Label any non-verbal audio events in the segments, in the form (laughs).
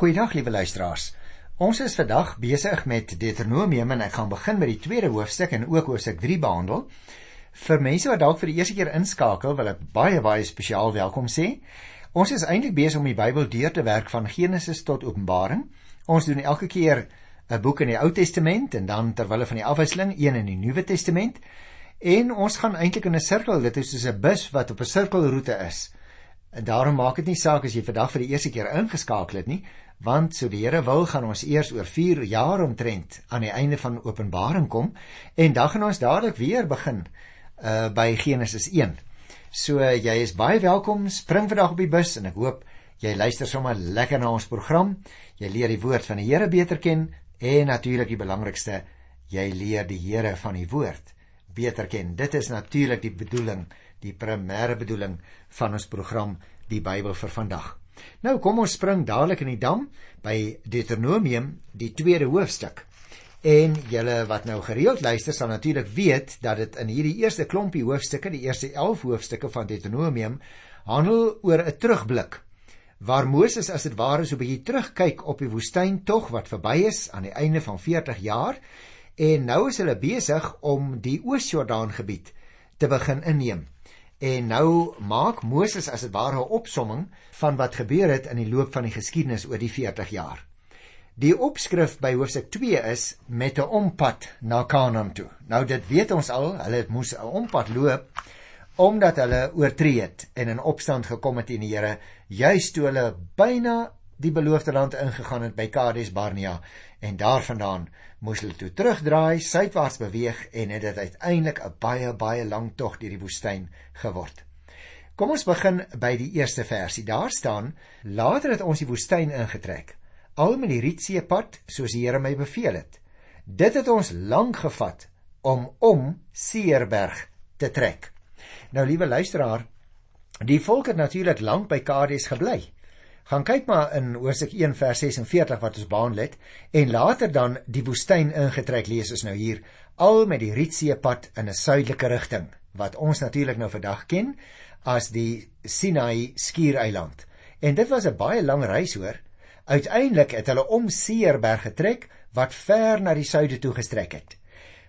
Goeiedag liewe luisteraars. Ons is vandag besig met Deuteronomium en ek gaan begin met die tweede hoofstuk en ook hoofstuk 3 behandel. Vir mense wat dalk vir die eerste keer inskakel, wil ek baie baie spesiaal welkom sê. Ons is eintlik besig om die Bybel deur te werk van Genesis tot Openbaring. Ons doen elke keer 'n boek in die Ou Testament en dan terwyl van die afwisseling een in die Nuwe Testament. En ons gaan eintlik in 'n sirkel, dit is soos 'n bus wat op 'n sirkelroete is. En daarom maak dit nie saak as jy vandag vir die eerste keer ingeskakel het nie, want so die Here wil gaan ons eers oor 4 jaar omtrent aan die einde van Openbaring kom en dan gaan ons dadelik weer begin uh by Genesis 1. So jy is baie welkom, spring vandag op die bus en ek hoop jy luister sommer lekker na ons program. Jy leer die woord van die Here beter ken en natuurlik die belangrikste, jy leer die Here van die woord beter ken. Dit is natuurlik die bedoeling die primêre bedoeling van ons program die Bybel vir vandag. Nou kom ons spring dadelik in die dam by Deuteronomium die tweede hoofstuk. En julle wat nou gereeld luister sal natuurlik weet dat dit in hierdie eerste klompie hoofstukke, die eerste 11 hoofstukke van Deuteronomium, handel oor 'n terugblik waar Moses as dit ware so 'n bietjie terugkyk op die woestyn tog wat verby is aan die einde van 40 jaar en nou is hulle besig om die Oos-Jordaan gebied te begin inneem. En nou maak Moses as dit ware 'n opsomming van wat gebeur het in die loop van die geskiedenis oor die 40 jaar. Die opskrif by hoofstuk 2 is met 'n ompad na Kanaan toe. Nou dit weet ons al, hulle het moes 'n ompad loop omdat hulle oortree het en in opstand gekom het teen die Here, juis toe hulle byna die beloofde land ingegaan het by Kades Barnea en daarvandaan moes hulle toe terugdraai, suidwaarts beweeg en het dit uiteindelik 'n baie baie lang tog deur die woestyn geword. Kom ons begin by die eerste versie. Daar staan: Later het ons die woestyn ingetrek, al met die Rietsee pad soos die Here my beveel het. Dit het ons lank gevat om om Seerberg te trek. Nou liewe luisteraar, die volk het natuurlik lank by Kades gebly. Gaan kyk maar in Hosea 1 vers 46 wat ons behandel het en later dan die woestyn ingetrek lees ons nou hier al met die Rietsee pad in 'n suidelike rigting wat ons natuurlik nou vandag ken as die Sinai skiereiland. En dit was 'n baie lang reis hoor. Uiteindelik het hulle om Seerberg getrek wat ver na die suide toe gestrek het.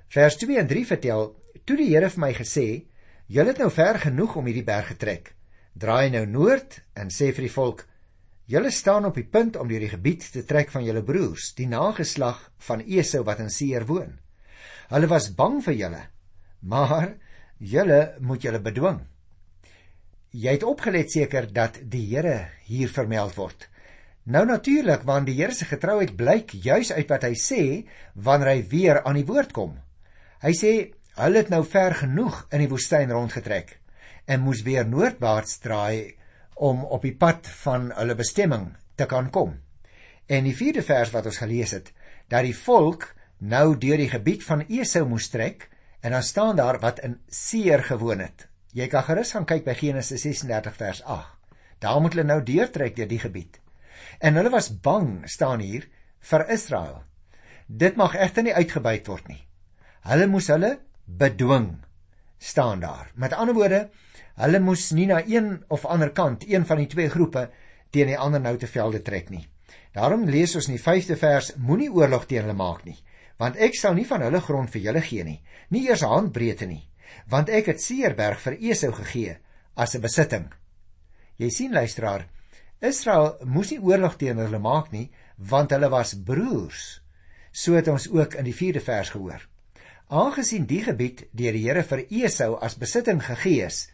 Vers 2 en 3 vertel: "Toe die Here vir my gesê: "Julle het nou ver genoeg om hierdie berg getrek. Draai nou noord en sê vir die volk: Julle staan op die punt om deur die gebied te trek van julle broers, die nageslag van Esau wat in Seir woon. Hulle was bang vir julle, maar julle moet julle bedwing. Jy het opgelet seker dat die Here hier vermeld word. Nou natuurlik, want die Here se getrouheid blyk juis uit wat hy sê wanneer hy weer aan die woord kom. Hy sê hulle het nou ver genoeg in die woestyn rondgetrek en moes weer noordwaarts draai om op die pad van hulle bestemming te kan kom. En die 4de vers wat ons gelees het, dat die volk nou deur die gebied van Esau moes trek en dan staan daar wat in Seer gewoon het. Jy kan gerus gaan kyk by Genesis 36 vers 8. Daar moet hulle nou deurtrek deur die gebied. En hulle was bang staan hier vir Israel. Dit mag egter nie uitgebuit word nie. Hulle moes hulle bedwing staan daar. Met ander woorde, Hulle moes nie na een of ander kant, een van die twee groepe teen die ander nou te velde trek nie. Daarom lees ons in die 5de vers: Moenie oorlog teen hulle maak nie, want ek sal nie van hulle grond vir julle gee nie, nie eers handbreedte nie, want ek het Seerberg vir Esau gegee as 'n besitting. Jy sien luisteraar, Israel moes nie oorlog teen hulle maak nie, want hulle was broers. So het ons ook in die 4de vers gehoor. Aangesien die gebied deur die Here vir Esau as besitting gegee is,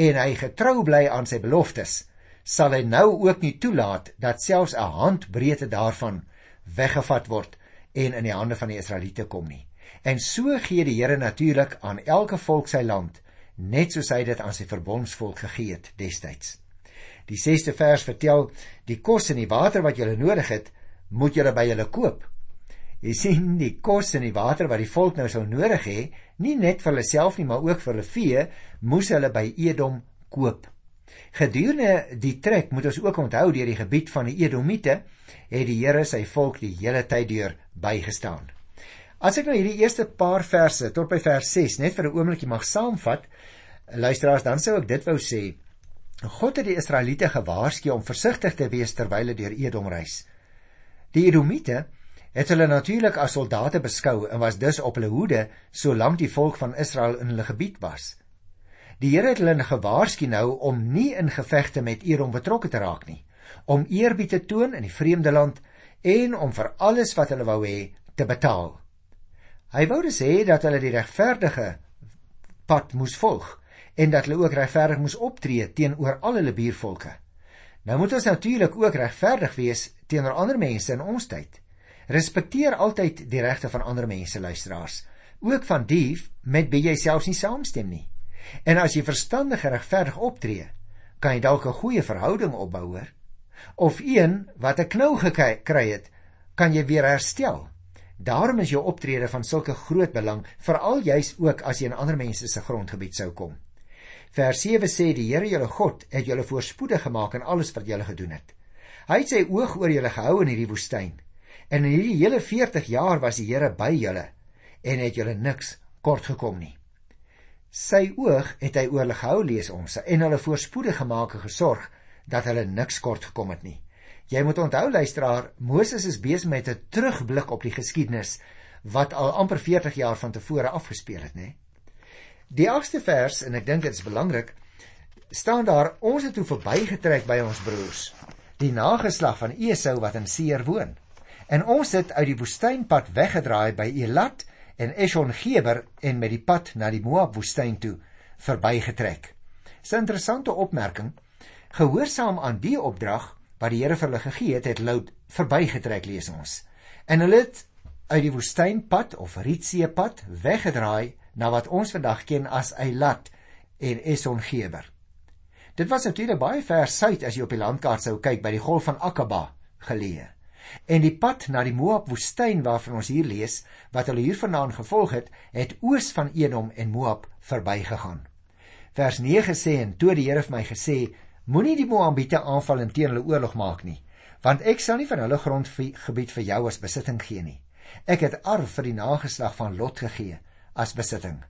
en hy getrou bly aan sy beloftes, sal hy nou ook nie toelaat dat selfs 'n handbreedte daarvan weggevat word en in die hande van die Israeliete kom nie. En so gee die Here natuurlik aan elke volk sy land, net soos hy dit aan sy verbondsvolk gegee het destyds. Die 6ste vers vertel die kos en die water wat julle nodig het, moet julle by julle koop. Jy sien die kos en die water wat die volk nou sou nodig hê, nie net vir hulle self nie, maar ook vir hulle vee, moes hulle by Edom koop. Gedurende die trek moet ons ook onthou deur die gebied van die Edomiete het die Here sy volk die hele tyd deur bygestaan. As ek nou hierdie eerste paar verse tot by vers 6 net vir 'n oombliekie mag saamvat, luisteraars, dan sou ek dit wou sê. God het die Israeliete gewaarsku om versigtig te wees terwyl hulle deur Edom reis. Die Edomite het hulle natuurlik as soldate beskou en was dus op hulle hoede solank die volk van Israel in hulle gebied was. Die Here het hulle gewaarsku nou om nie in gevegte met Edom betrokke te raak nie, om eerbied te toon in die vreemde land en om vir alles wat hulle wou hê te betaal. Hy wou dus hê dat hulle die regverdige pad moes volg en dat hulle ook regverdig moes optree teenoor al hulle buurvolke. Nou moet ons natuurlik ook regverdig wees teenoor ander mense in ons tyd. Respekteer altyd die regte van ander mense, luisteraars, ook van die met wie jy selfs nie saamstem nie. En as jy verstandig en regverdig optree, kan jy dalk 'n goeie verhouding opbou hoor. Of een wat 'n knou gekry het, kan jy weer herstel. Daarom is jou optrede van sulke groot belang, veral juis ook as jy in ander mense se grondgebied sou kom. Vers 7 sê die Here julle God het julle voorspoedig gemaak in alles wat julle gedoen het. Hy het sy oog oor julle gehou in hierdie woestyn. En in hierdie hele 40 jaar was die Here by julle en het julle niks kort gekom nie. Sy oog het hy oor hulle gehou lees ons en hulle voorspoedig gemaak en gesorg dat hulle niks kort gekom het nie. Jy moet onthou luisteraar, Moses is besig met 'n terugblik op die geskiedenis wat al amper 40 jaar van tevore afgespeel het, nê? Die 8ste vers en ek dink dit is belangrik, staan daar ons het toe verbygetrek by ons broers, die nageslag van Esau wat in Seir woon. En ons het uit die woestynpad weggedraai by Elat en Eshon Geber en met die pad na die Moab woestyn toe verbygetrek. 'n Interessante opmerking. Gehoorsaam aan die opdrag wat die Here vir hulle gegee het, het Lot verbygetrek lees ons. En hulle het uit die woestynpad of Rietseepad weggedraai na wat ons vandag ken as Eilat en Esongeber. Dit was natuurlik baie ver suid as jy op die landkaart sou kyk by die golf van Akaba geleë. En die pad na die Moab woestyn waarvan ons hier lees, wat hulle hiervandaan gevolg het, het oos van Edom en Moab verbygegaan. Vers 9 sê en toe die Here vir my gesê, moenie die Moabiete aanval en teen hulle oorlog maak nie, want ek sal nie van hulle grondgebied vir jou as besitting gee nie. Ek het arf vir die nageslag van Lot gegee as besitting.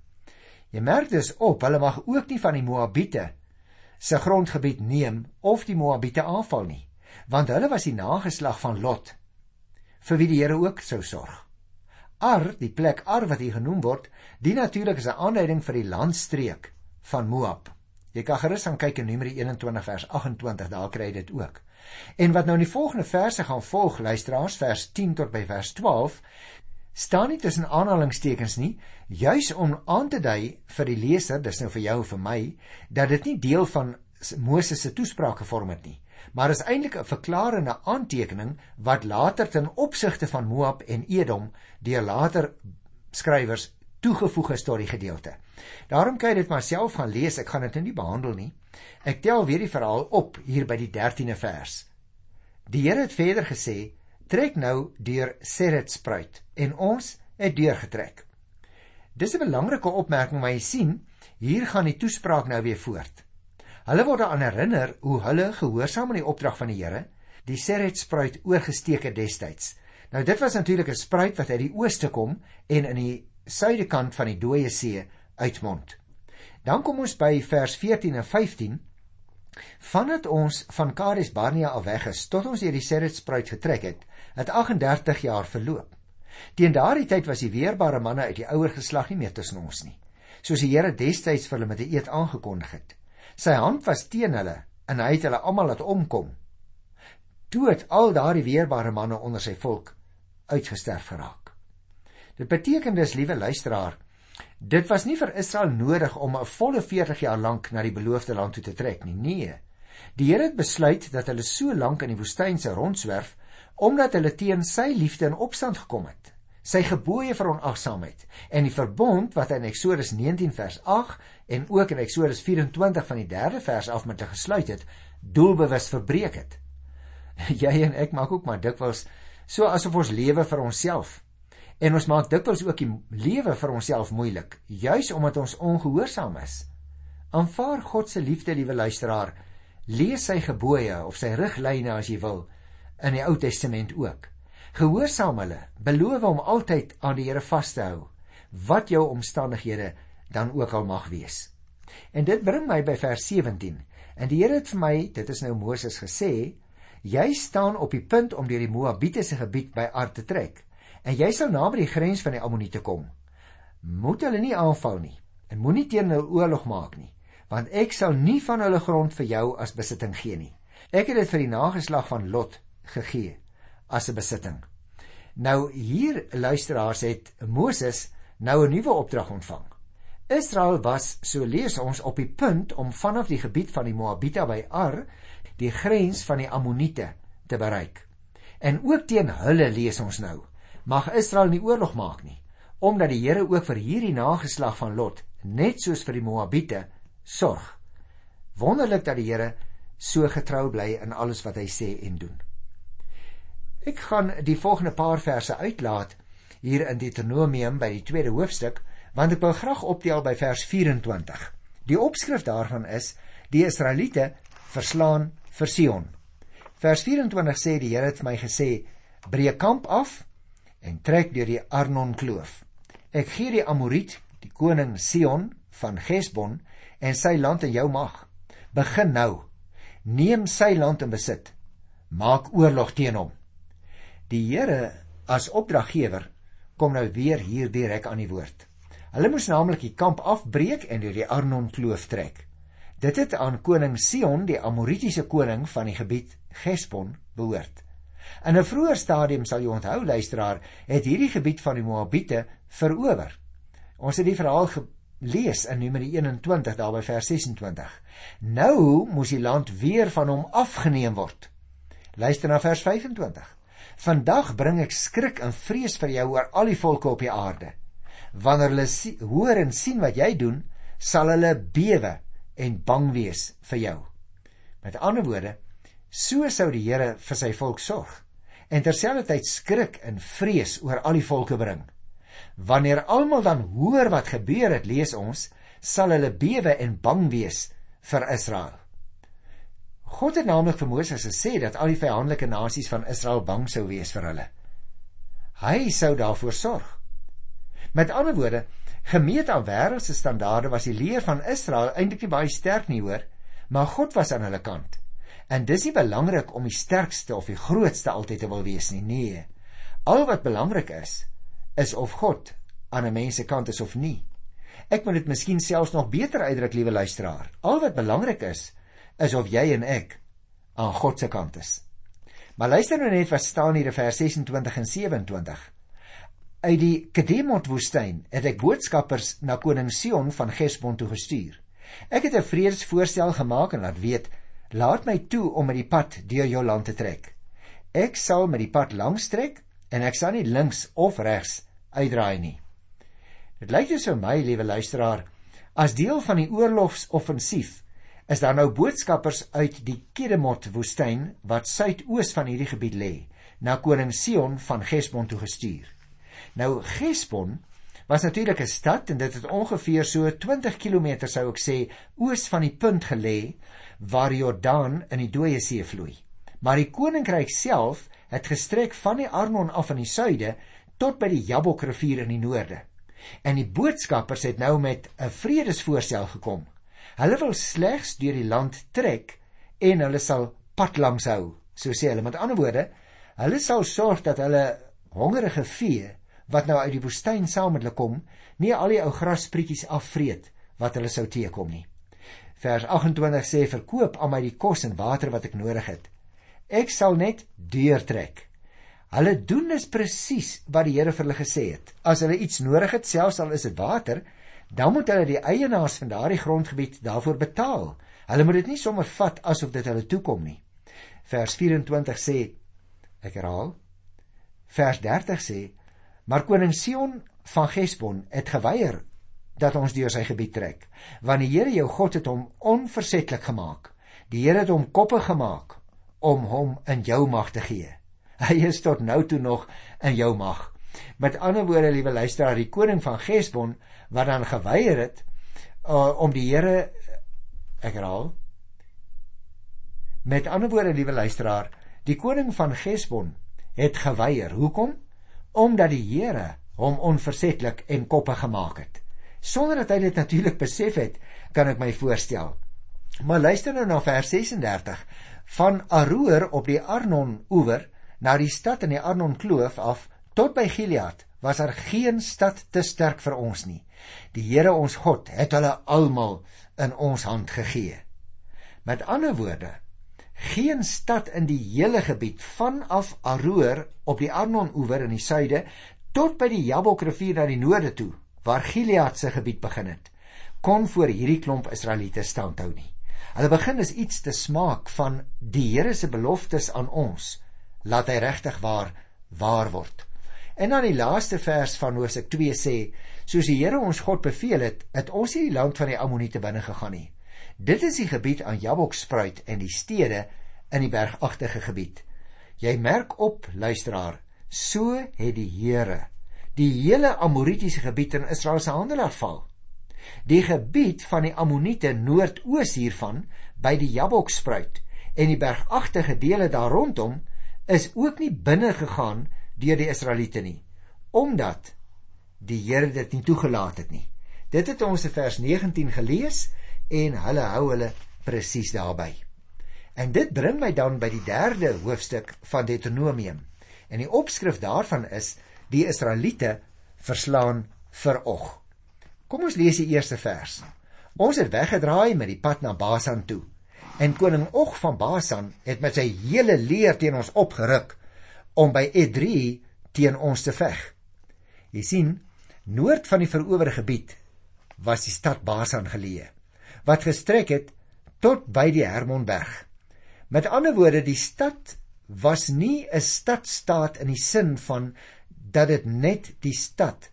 Jy merk dus op, hulle mag ook nie van die Moabiete se grondgebied neem of die Moabiete aanval nie, want hulle was die nageslag van Lot vir wie die Here ook sou sorg. Ar, die plek Ar wat hier genoem word, die natuurlik is 'n aanduiding vir die landstreek van Moab. Jy kan gerus aan kyk in Numeri 21 vers 28, daar kry jy dit ook. En wat nou in die volgende verse gaan volg, luisteraars, vers 10 tot by vers 12, staan nie tussen aanhalingstekens nie, juis om aan te dui vir die leser, dis nou vir jou en vir my, dat dit nie deel van Moses se toespraak gevorm het nie, maar is eintlik 'n verklarende aantekening wat later ten opsigte van Moab en Edom deur later skrywers toegevoeg is tot die gedeelte. Daarom kan jy dit maar self gaan lees, ek gaan dit nou nie behandel nie. Ek tel weer die verhaal op hier by die 13de vers. Die Here het verder gesê: trek nou deur Seretspruit en ons het deurgetrek. Dis 'n belangrike opmerking wat jy sien, hier gaan die toespraak nou weer voort. Hulle word aan herinner hoe hulle gehoorsaam aan die opdrag van die Here die Seretspruit oorgesteek het destyds. Nou dit was natuurlik 'n spruit wat uit die ooste kom en in die suidekant van die Dooie See uitmond. Dan kom ons by vers 14 en 15 Vandat ons van Kades Barnea af weg is tot ons deur die Seretspruit getrek het, het 38 jaar verloop. Teen daardie tyd was die weerbare manne uit die ouer geslag nie meer tussen ons nie, soos die Here destyds vir hulle met 'n eed aangekondig het. Sy hand was teen hulle en hy het hulle almal laat omkom. Toe het al daardie weerbare manne onder sy volk uitgesterf geraak. Dit beteken dus, liewe luisteraar, dit was nie vir Israel nodig om 'n volle 40 jaar lank na die beloofde land toe te trek nie. Nee. Die Here het besluit dat hulle so lank in die woestyn se rondswerf omdat hulle teen sy liefde in opstand gekom het. Sy gebooie veronagsaamheid en die verbond wat in Eksodus 19 vers 8 en ook in Eksodus 24 van die 3de vers af met hulle gesluit het, doelbewus verbreek het. (laughs) Jy en ek maak ook maar dikwels so asof ons lewe vir onsself. En ons maak dikwels ook die lewe vir onsself moeilik, juis omdat ons ongehoorsaam is. Aanvaar God se liefde, liewe luisteraar. Lees sy gebooie of sy riglyne as jy wil in die Ou Testament ook. Gehoorsaam hulle, beloof om altyd aan die Here vas te hou, wat jou omstandighede dan ook al mag wees. En dit bring my by vers 17. En die Here het vir my, dit is nou Moses gesê, Jy staan op die punt om deur die Moabiete se gebied by Ar te trek en jy sal naby die grens van die Ammoniete kom. Moet hulle nie aanval nie en moenie teen hulle oorlog maak nie, want ek sal nie van hulle grond vir jou as besitting gee nie. Ek het dit vir die nageslag van Lot gegee as 'n besitting. Nou hier luisteraars het Moses nou 'n nuwe opdrag ontvang. Israel was, so lees ons, op die punt om vanaf die gebied van die Moabiete by Ar die grens van die Ammoniete te bereik. En ook teen hulle lees ons nou, mag Israel nie oorlog maak nie, omdat die Here ook vir hierdie nageslag van Lot, net soos vir die Moabiete, sorg. Wonderlik dat die Here so getrou bly in alles wat hy sê en doen. Ek gaan die volgende paar verse uitlaat hier in Deuteronomium by die tweede hoofstuk, want ek wil graag optel by vers 24. Die opskrif daarvan is die Israeliete verslaan vir Sion. Vers 24 sê die Here het my gesê: "Breek kamp af en trek deur die Arnon kloof. Ek gee die Amoriet, die koning Sion van Gesbon en sy land in jou mag. Begin nou. Neem sy land in besit. Maak oorlog teen hom." Die Here as opdraggewer kom nou weer hier direk aan die woord. Hulle moes naamlik die kamp afbreek en deur die Arnon kloof trek. Dit het aan koning Sion, die Amoritiese koning van die gebied Gesbon, behoort. In 'n vroeër stadium sal jy onthou luisteraar, het hierdie gebied van die Moabiete verower. Ons het die verhaal gelees in Numeri 21 daar by vers 26. Nou moes die land weer van hom afgeneem word. Luister na vers 25. Vandag bring ek skrik en vrees vir jou oor al die volke op die aarde. Wanneer hulle hoor en sien wat jy doen, sal hulle bewe en bang wees vir jou. Met ander woorde, so sou die Here vir sy volk sorg en terselfdertyd skrik en vrees oor al die volke bring. Wanneer almal dan hoor wat gebeur het, lees ons, sal hulle bewe en bang wees vir Israel. God het naamlik vir Moses gesê dat al die vyandelike nasies van Israel bang sou wees vir hulle. Hy sou daarvoor sorg. Met ander woorde, Gemeet aan wêreldse standaarde was die leer van Israel eintlik nie baie sterk nie hoor, maar God was aan hulle kant. En dis nie belangrik om die sterkste of die grootste altyd te wil wees nie. Nee. Al wat belangrik is, is of God aan 'n mens se kant is of nie. Ek moet dit miskien selfs nog beter uitdruk, liewe luisteraar. Al wat belangrik is, is of jy en ek aan God se kant is. Maar luister nou net wat staan hier in vers 26 en 27. Uit die Kedemot woestyn het ek boodskappers na koning Sion van Gesbon toe gestuur. Ek het 'n vredesvoorstel gemaak en laat weet: "Laat my toe om met die pad deur jou land te trek. Ek sal met die pad langs trek en ek sal nie links of regs uitdraai nie." Dit lyk dus vir my, liewe luisteraar, as deel van die oorlogsoffensief is daar nou boodskappers uit die Kedemot woestyn wat suidoos van hierdie gebied lê, na koning Sion van Gesbon toe gestuur. Nou Gesbon was natuurlik 'n stad en dit het ongeveer so 20 km sou ek sê oos van die punt gelê waar Jordaan in die Dooie See vloei. Maar die koninkryk self het gestrek van die Arnon af in die suide tot by die Jabok rivier in die noorde. En die boodskappers het nou met 'n vredesvoorstel gekom. Hulle wil slegs deur die land trek en hulle sal pad langs hou, so sê hulle met ander woorde, hulle sal sorg dat hulle hongerige vee wat nou uit die woestyn saam met hulle kom, nie al die ou grassprietjies afvreet wat hulle sou teekom nie. Vers 28 sê verkoop aan my die kos en water wat ek nodig het. Ek sal net deurtrek. Hulle doen is presies wat die Here vir hulle gesê het. As hulle iets nodig het, selfs al is dit water, dan moet hulle die eienaars van daardie grondgebied daarvoor betaal. Hulle moet dit nie sommer vat asof dit hulle toekom nie. Vers 24 sê ek herhaal. Vers 30 sê Maar koning Sion van Gesbon het geweier dat ons deur sy gebied trek, want die Here jou God het hom onversetlik gemaak. Die Here het hom koppe gemaak om hom in jou mag te gee. (laughs) Hy is tot nou toe nog in jou mag. Met ander woorde, liewe luisteraar, die koning van Gesbon wat dan geweier het uh, om die Here ek herhaal. Met ander woorde, liewe luisteraar, die koning van Gesbon het geweier. Hoekom? omdat die Here hom onversetlik en koppe gemaak het. Sonder dat hy dit natuurlik besef het, kan ek my voorstel. Maar luister nou na vers 36. Van Aroer op die Arnon oewer na die stad in die Arnon kloof af tot by Gilead was daar geen stad te sterk vir ons nie. Die Here ons God het hulle almal in ons hand gegee. Met ander woorde, geen stad in die hele gebied vanaf Aroer op die Arnon-oewer in die suide tot by die Jabokrivier na die noorde toe, waar Gilead se gebied begin het, kon voor hierdie klomp Israeliete standhou nie. Hulle begin is iets te smaak van die Here se beloftes aan ons, laat hy regtig waar waar word. En dan die laaste vers van Hosea 2 sê, soos die Here ons God beveel het, het ons nie die land van die Ammoniete binne gegaan nie. Dit is die gebied aan Jabokspruit en die stede in die bergagtige gebied. Jy merk op, luisteraar, so het die Here die hele Amoritiese gebied in Israel se hande laat val. Die gebied van die Ammoniete noordoos hiervan by die Jabokspruit en die bergagtige dele daar rondom is ook nie binne gegaan deur die Israeliete nie, omdat die Here dit nie toegelaat het nie. Dit het ons in vers 19 gelees en hulle hou hulle presies daarby. En dit bring my dan by die derde hoofstuk van Deuteronomium. En die opskrif daarvan is die Israeliete verslaan vir Og. Kom ons lees die eerste vers. Ons het weggedraai met die pad na Basan toe. En koning Og van Basan het met sy hele leer teen ons opgeruk om by Edrei teen ons te veg. Jy sien, noord van die verowerde gebied was die stad Basan geleë wat gestrek het tot by die Hermonberg. Met ander woorde, die stad was nie 'n stadstaat in die sin van dat dit net die stad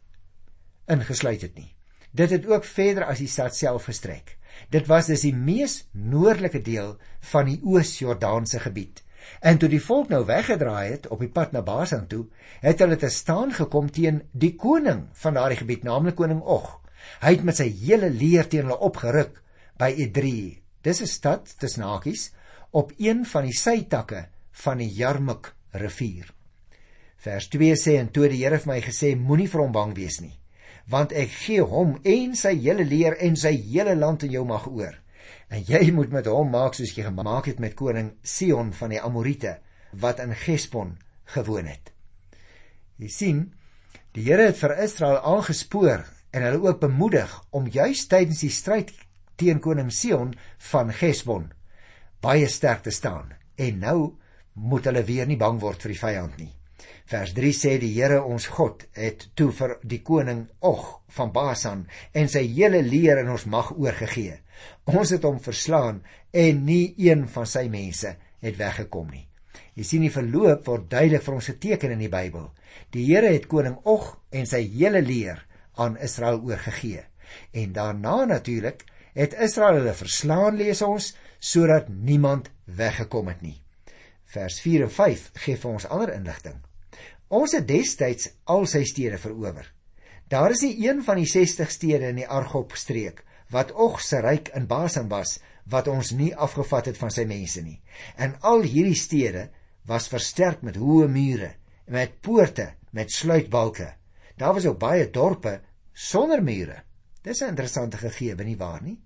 ingesluit het nie. Dit het ook verder as die stad self gestrek. Dit was dus die mees noordelike deel van die Oos-Jordaanse gebied. En toe die volk nou weggedraai het op die pad na Basan toe, het hulle te staan gekom teen die koning van daardie gebied, naamlik koning Og. Hy het met sy hele leer teen hulle opgeruk by Edrei. Dis 'n stad tussen hakies op een van die sytakke van die Jarmuk rivier. Vers 2 sê en toe die Here vir my gesê moenie vir hom bang wees nie, want ek gee hom en sy hele leer en sy hele land in jou mag oor. En jy moet met hom maak soos jy gemaak het met koning Sion van die Amorite wat in Gesbon gewoon het. Jy sien, die Here het vir Israel aangespoor en hulle ook bemoedig om juis tydens die stryd teen koning Sion van Gesbon baie sterk te staan en nou moet hulle weer nie bang word vir die vyand nie. Vers 3 sê die Here ons God het toe vir die koning Og van Basan en sy hele leer in ons mag oorgegee. Ons het hom verslaan en nie een van sy mense het weggekom nie. Jy sien die verloop word duidelik vir ons geteken in die Bybel. Die Here het koning Og en sy hele leer aan Israel oorgegee. En daarna natuurlik het Israel hulle verslaan lees ons sodat niemand weggekom het nie. Vers 4 en 5 gee vir ons ander inligting. Ons het destyds al sy stede verower. Daar is nie een van die 60 stede in die Argob streek wat Og se ryk in Basan was wat ons nie afgevat het van sy mense nie. En al hierdie stede was versterk met hoë mure, met poorte, met sluitbalke. Daar was ook baie dorpe sonder mure. Dis 'n interessante gegewe, nie waar nie?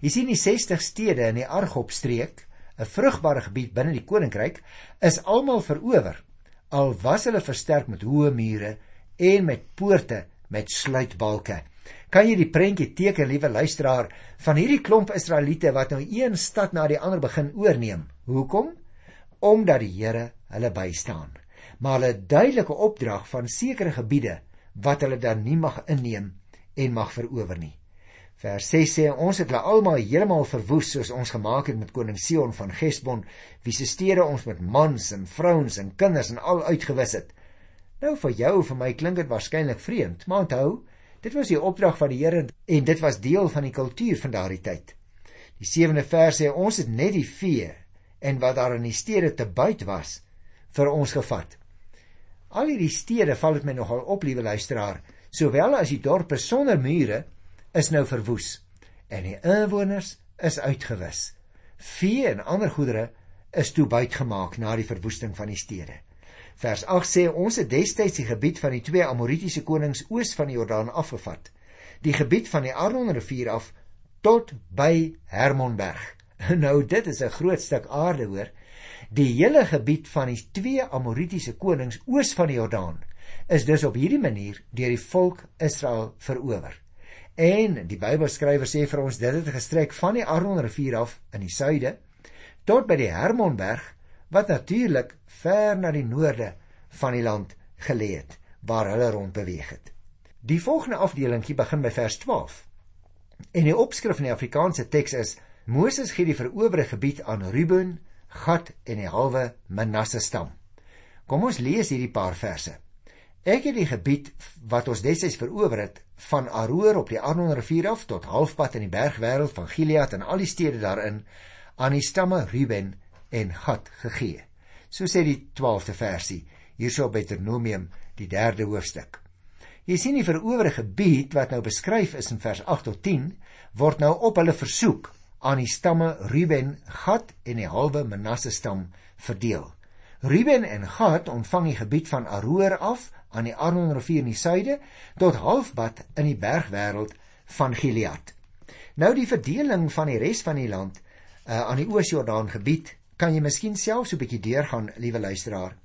Jy sien die 60 stede in die Argop-streek, 'n vrugbare gebied binne die koninkryk, is almal verower. Al was hulle versterk met hoë mure en met poorte met sluitbalke. Kan jy die prentjie teken, liewe luisteraar, van hierdie klomp Israeliete wat nou een stad na die ander begin oorneem? Hoekom? Omdat die Here hulle bystaan. Maar hulle duidelike opdrag van sekere gebiede wat hulle dan nie mag inneem en mag verower nie. Vers 6 sê ons het hulle almal heeltemal verwoes soos ons gemaak het met koning Sion van Gesbon, wie se stede ons met mans en vrouens en kinders en al uitgewis het. Nou vir jou en vir my klink dit waarskynlik vreemd, maar onthou, dit was die opdrag van die Here en dit was deel van die kultuur van daardie tyd. Die 7de vers sê ons het net die vee en wat daar in die stede te buit was vir ons gevat. Al hierdie stede val dit my nogal op, liewe luisteraar, sowel as die dorpe sonder mure is nou verwoes en die inwoners is uitgewis. Vee en ander goedere is toe buitgemaak na die verwoesting van die stede. Vers 8 sê ons het destyds die gebied van die twee Amoritiese konings oos van die Jordaan afgevat. Die gebied van die Arnon rivier af tot by Hermonberg (laughs) Nou dit is 'n groot stuk aarde hoor. Die hele gebied van die twee Amoritiese konings oos van die Jordaan is dus op hierdie manier deur die volk Israel verower. En die Bybelskrywer sê vir ons dit het gestrek van die Arnon rivier af in die suide tot by die Hermonberg wat natuurlik ver na die noorde van die land gelê het waar hulle rond beweeg het. Die volgende afdelingkie begin by vers 12. En die opskrif in die Afrikaanse teks is Moses gee die verowerde gebied aan Ruben, Gad en die halwe Manasse stam. Kom ons lees hierdie paar verse. Ek het die gebied wat ons destyds verower het van Aroer op die Arnon rivier af tot halfpad in die bergwêreld van Gilead en al die stede daarin aan die stamme Ruben en Gad gegee. So sê die 12de versie hierso by Deuteronomium die 3de hoofstuk. Jy sien die verowerde gebied wat nou beskryf is in vers 8 tot 10 word nou op hulle versoek aan die stamme Ruben, Gad en die halwe Manasse stam verdeel. Ruben en Gad ontvang die gebied van Aroer af aan die Arnon rivier in die suide tot halfpad in die bergwêreld van Gilead. Nou die verdeling van die res van die land uh, aan die Oos-Jordaan gebied kan jy miskien self so 'n bietjie deurgaan, liewe luisteraar.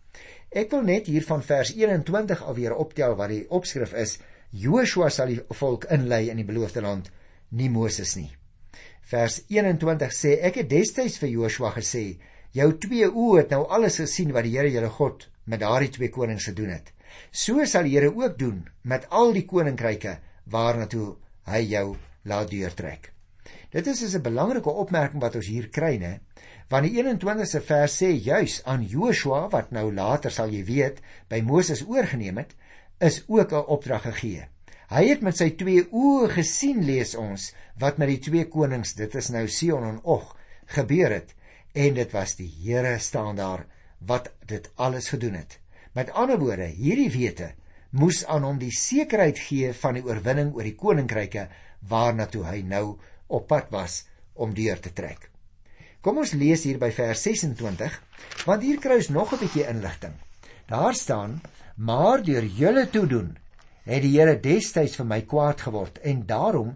Ek wil net hier van vers 21 af weer optel wat die opskrif is: Joshua sal die volk inlei in die beloofde land, nie Moses nie. Vers 21 sê: Ek het destyds vir Joshua gesê: Jou twee oë het nou alles gesien wat die Here jou God met daardie twee konings gedoen het. So sal die Here ook doen met al die koninkryke waarna toe hy jou laat deurtrek. Dit is 'n belangrike opmerking wat ons hier kry, né? Want die 21ste vers sê juis aan Joshua wat nou later sal jy weet by Moses oorgeneem het, is ook 'n opdrag gegee. Hy het met sy twee oë gesien lees ons wat met die twee konings, dit is nou Sion en Og, gebeur het en dit was die Here staan daar wat dit alles gedoen het. Met ander woorde, hierdie wete moes aan hom die sekerheid gee van die oorwinning oor die koninkryke waarna toe hy nou op pad was om deur te trek. Kom ons lees hier by vers 26, want hier kry ons nog 'n bietjie inligting. Daar staan: "Maar deur julle toedoen het die Here destyds vir my kwaad geword en daarom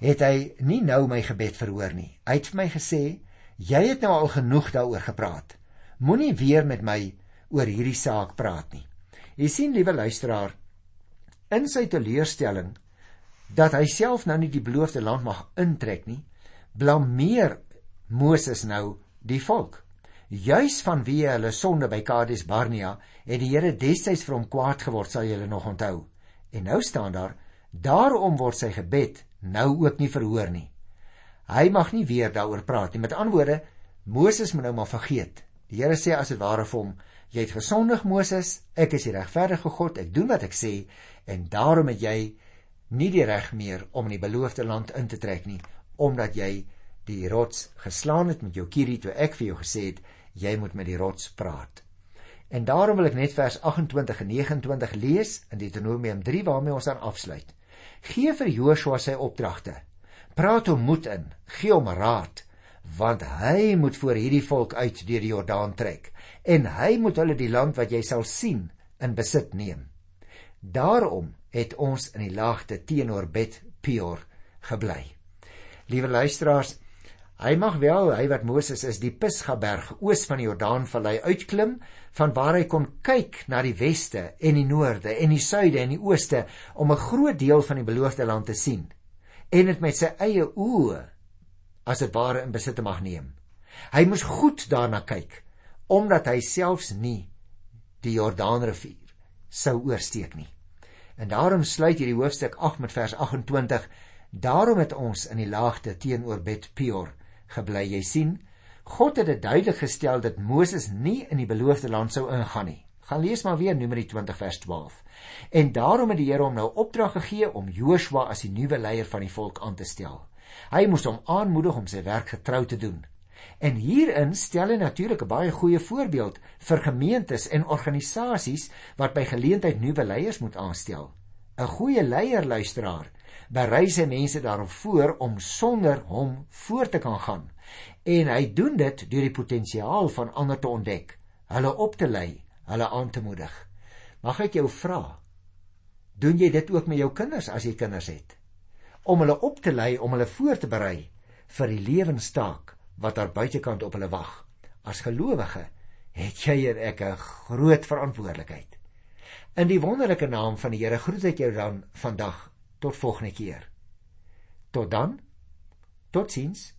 het hy nie nou my gebed verhoor nie. Hy het vir my gesê: "Jy het nou al genoeg daaroor gepraat. Moenie weer met my oor hierdie saak praat nie." Jy sien, liewe luisteraar, in sy teleurstelling dat hy self nou nie die beloofde land mag intrek nie, blameer Moses nou die volk. Juis van wie hulle sonde by Kades Barnea het die Here destyds vir hom kwaad geword, sal julle nog onthou. En nou staan daar: Daarom word sy gebed nou ook nie verhoor nie. Hy mag nie weer daaroor praat nie. Met ander woorde, Moses moet nou maar vergeet. Die Here sê as dit ware vir hom: Jy het gesondig, Moses. Ek is die regverdige God. Ek doen wat ek sê en daarom het jy nie die reg meer om in die beloofde land in te trek nie omdat jy die rots geslaan het met jou kierie toe ek vir jou gesê het jy moet met die rots praat. En daarom wil ek net vers 28 en 29 lees in Deuteronomium 3 waarmee ons dan afsluit. Gee vir Joshua sy opdragte. Praat hom moed in, gee hom raad, want hy moet voor hierdie volk uit deur die Jordaan trek en hy moet hulle die land wat jy sal sien in besit neem. Daarom het ons in die laagte teenoor Bet Peor gebly. Liewe luisteraars, hy mag wel, hy wat Moses is, die Pisgaberg oos van die Jordaanvallei uitklim van waar hy kon kyk na die weste en die noorde en die suide en die ooste om 'n groot deel van die beloofde land te sien en dit met sy eie oë as dit ware in besit te mag neem. Hy moes goed daarna kyk omdat hy selfs nie die Jordaanrivier sou oorsteek nie. En daarom sluit hierdie hoofstuk 8 met vers 28. Daarom het ons in die laagte teenoor Bet Peor gebly. Jy sien, God het dit duidelik gestel dat Moses nie in die beloofde land sou ingaan nie. Gaan lees maar weer Numeri 20 vers 12. En daarom het die Here hom nou opdrag gegee om Joshua as die nuwe leier van die volk aan te stel. Hy moes hom aanmoedig om sy werk getrou te doen. En hierin stel hy natuurlik 'n baie goeie voorbeeld vir gemeentes en organisasies wat by geleentheid nuwe leiers moet aanstel. 'n Goeie leier luisteraar berei sy mense daarop voor om sonder hom voort te kan gaan. En hy doen dit deur die potensiaal van ander te ontdek, hulle op te lei, hulle aan te moedig. Mag ek jou vra, doen jy dit ook met jou kinders as jy kinders het? Om hulle op te lei, om hulle voor te berei vir die lewenstaak wat daar buitekant op hulle wag. As gelowige het jy en ek 'n groot verantwoordelikheid. In die wonderlike naam van die Here groet ek jou dan vandag tot volgende keer. Tot dan. Totsiens.